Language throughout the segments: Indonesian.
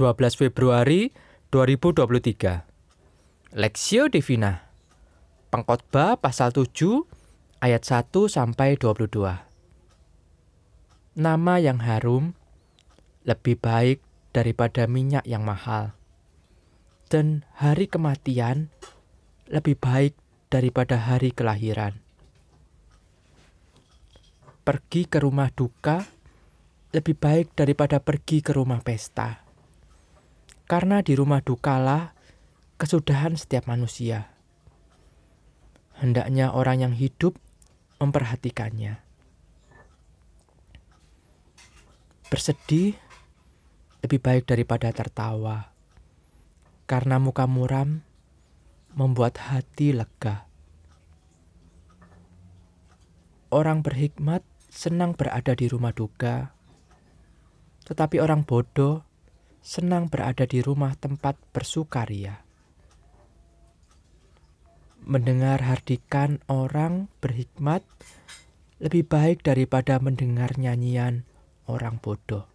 12 Februari 2023. Lexio Divina. Pengkhotbah pasal 7 ayat 1 sampai 22. Nama yang harum lebih baik daripada minyak yang mahal. Dan hari kematian lebih baik daripada hari kelahiran. Pergi ke rumah duka lebih baik daripada pergi ke rumah pesta. Karena di rumah dukalah kesudahan setiap manusia. Hendaknya orang yang hidup memperhatikannya. Bersedih lebih baik daripada tertawa, karena muka muram membuat hati lega. Orang berhikmat senang berada di rumah duka, tetapi orang bodoh senang berada di rumah tempat bersukaria. Mendengar hardikan orang berhikmat lebih baik daripada mendengar nyanyian orang bodoh.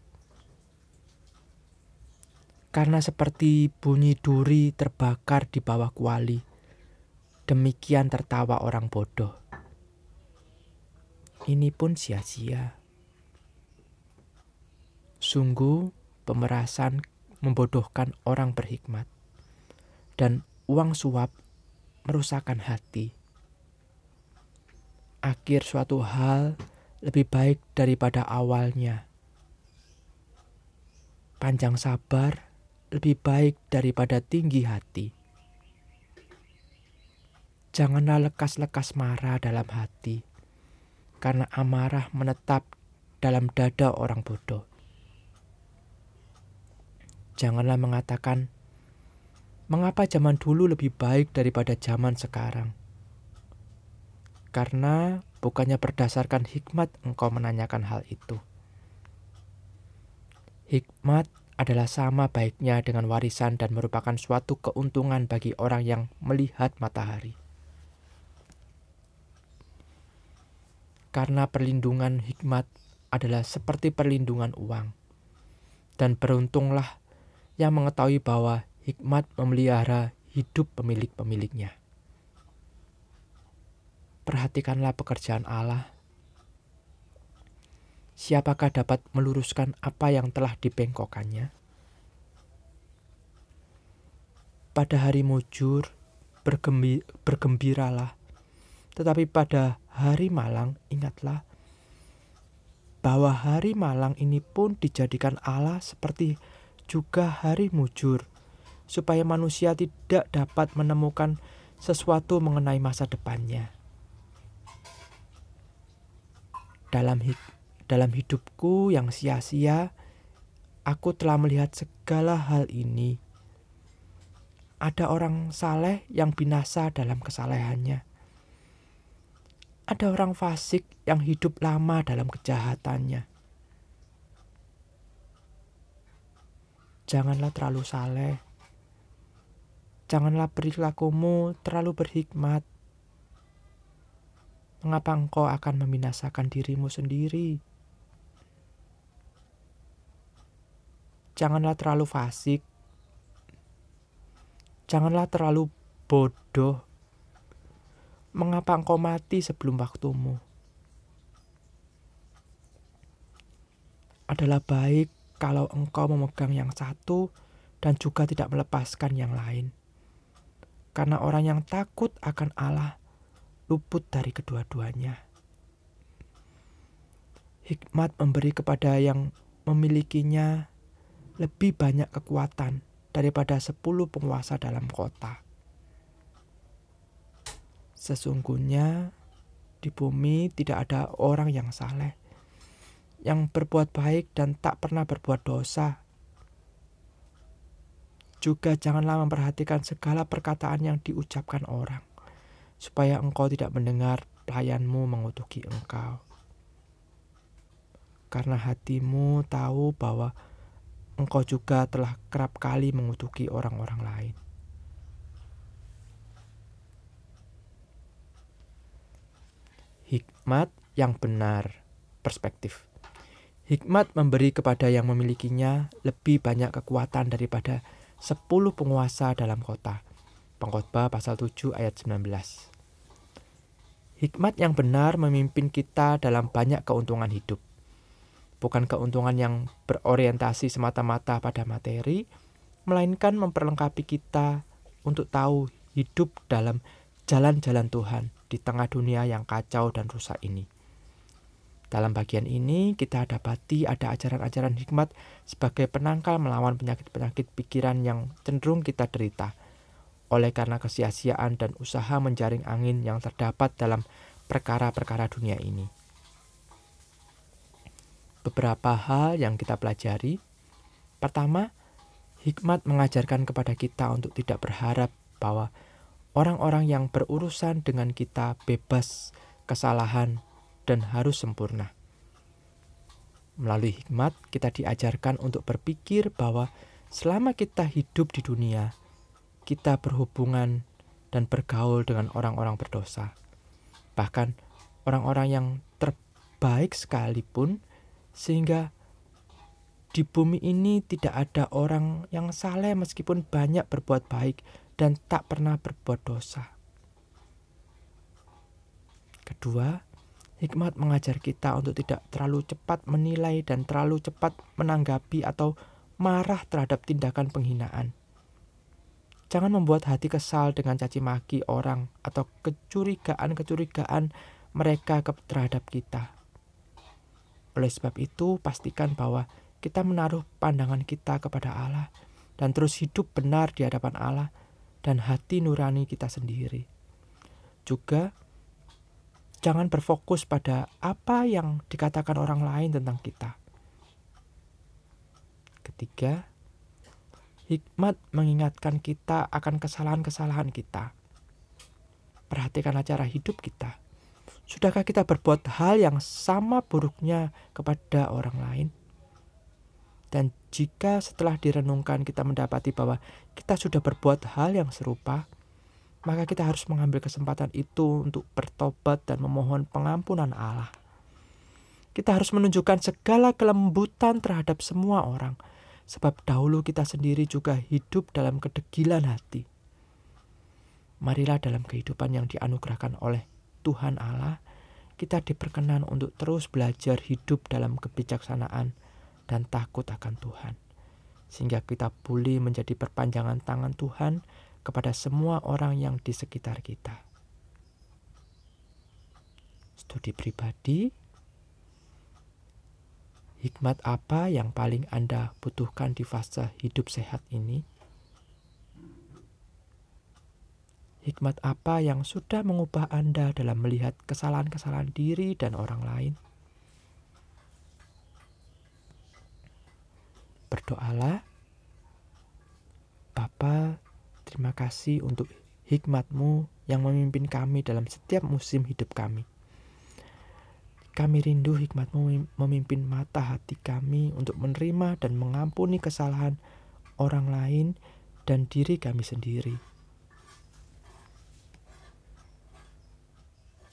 Karena seperti bunyi duri terbakar di bawah kuali, demikian tertawa orang bodoh. Ini pun sia-sia. Sungguh, pemerasan membodohkan orang berhikmat, dan uang suap merusakkan hati. Akhir suatu hal lebih baik daripada awalnya. Panjang sabar lebih baik daripada tinggi hati. Janganlah lekas-lekas marah dalam hati, karena amarah menetap dalam dada orang bodoh janganlah mengatakan, "Mengapa zaman dulu lebih baik daripada zaman sekarang?" Karena bukannya berdasarkan hikmat engkau menanyakan hal itu. Hikmat adalah sama baiknya dengan warisan dan merupakan suatu keuntungan bagi orang yang melihat matahari. Karena perlindungan hikmat adalah seperti perlindungan uang. Dan beruntunglah yang mengetahui bahwa hikmat memelihara hidup pemilik-pemiliknya. Perhatikanlah pekerjaan Allah. Siapakah dapat meluruskan apa yang telah dibengkokkannya? Pada hari mujur, bergembi, bergembiralah. Tetapi pada hari malang, ingatlah bahwa hari malang ini pun dijadikan Allah seperti juga hari mujur, supaya manusia tidak dapat menemukan sesuatu mengenai masa depannya. Dalam, hid dalam hidupku yang sia-sia, aku telah melihat segala hal ini. Ada orang saleh yang binasa dalam kesalehannya. Ada orang fasik yang hidup lama dalam kejahatannya Janganlah terlalu saleh. Janganlah perilakumu terlalu berhikmat. Mengapa engkau akan membinasakan dirimu sendiri? Janganlah terlalu fasik. Janganlah terlalu bodoh. Mengapa engkau mati sebelum waktumu? Adalah baik kalau engkau memegang yang satu dan juga tidak melepaskan yang lain. Karena orang yang takut akan Allah luput dari kedua-duanya. Hikmat memberi kepada yang memilikinya lebih banyak kekuatan daripada sepuluh penguasa dalam kota. Sesungguhnya di bumi tidak ada orang yang saleh yang berbuat baik dan tak pernah berbuat dosa. Juga janganlah memperhatikan segala perkataan yang diucapkan orang, supaya engkau tidak mendengar pelayanmu mengutuki engkau. Karena hatimu tahu bahwa engkau juga telah kerap kali mengutuki orang-orang lain. Hikmat yang benar, perspektif. Hikmat memberi kepada yang memilikinya lebih banyak kekuatan daripada sepuluh penguasa dalam kota. Pengkhotbah pasal 7 ayat 19. Hikmat yang benar memimpin kita dalam banyak keuntungan hidup. Bukan keuntungan yang berorientasi semata-mata pada materi, melainkan memperlengkapi kita untuk tahu hidup dalam jalan-jalan Tuhan di tengah dunia yang kacau dan rusak ini. Dalam bagian ini kita dapati ada ajaran-ajaran hikmat sebagai penangkal melawan penyakit-penyakit pikiran yang cenderung kita derita oleh karena kesia-siaan dan usaha menjaring angin yang terdapat dalam perkara-perkara dunia ini. Beberapa hal yang kita pelajari. Pertama, hikmat mengajarkan kepada kita untuk tidak berharap bahwa orang-orang yang berurusan dengan kita bebas kesalahan dan harus sempurna. Melalui hikmat, kita diajarkan untuk berpikir bahwa selama kita hidup di dunia, kita berhubungan dan bergaul dengan orang-orang berdosa. Bahkan orang-orang yang terbaik sekalipun, sehingga di bumi ini tidak ada orang yang saleh meskipun banyak berbuat baik dan tak pernah berbuat dosa. Kedua, Hikmat mengajar kita untuk tidak terlalu cepat menilai dan terlalu cepat menanggapi atau marah terhadap tindakan penghinaan. Jangan membuat hati kesal dengan caci maki orang atau kecurigaan-kecurigaan mereka terhadap kita. Oleh sebab itu, pastikan bahwa kita menaruh pandangan kita kepada Allah dan terus hidup benar di hadapan Allah dan hati nurani kita sendiri. Juga, Jangan berfokus pada apa yang dikatakan orang lain tentang kita. Ketiga, hikmat mengingatkan kita akan kesalahan-kesalahan kita. Perhatikanlah cara hidup kita. Sudahkah kita berbuat hal yang sama buruknya kepada orang lain? Dan jika setelah direnungkan kita mendapati bahwa kita sudah berbuat hal yang serupa, maka kita harus mengambil kesempatan itu untuk bertobat dan memohon pengampunan Allah. Kita harus menunjukkan segala kelembutan terhadap semua orang, sebab dahulu kita sendiri juga hidup dalam kedegilan hati. Marilah dalam kehidupan yang dianugerahkan oleh Tuhan Allah, kita diperkenan untuk terus belajar hidup dalam kebijaksanaan dan takut akan Tuhan. Sehingga kita boleh menjadi perpanjangan tangan Tuhan kepada semua orang yang di sekitar kita. Studi pribadi, hikmat apa yang paling Anda butuhkan di fase hidup sehat ini? Hikmat apa yang sudah mengubah Anda dalam melihat kesalahan-kesalahan diri dan orang lain? Berdoalah, Bapa Terima kasih untuk hikmatmu yang memimpin kami dalam setiap musim hidup kami. Kami rindu hikmatmu memimpin mata hati kami untuk menerima dan mengampuni kesalahan orang lain dan diri kami sendiri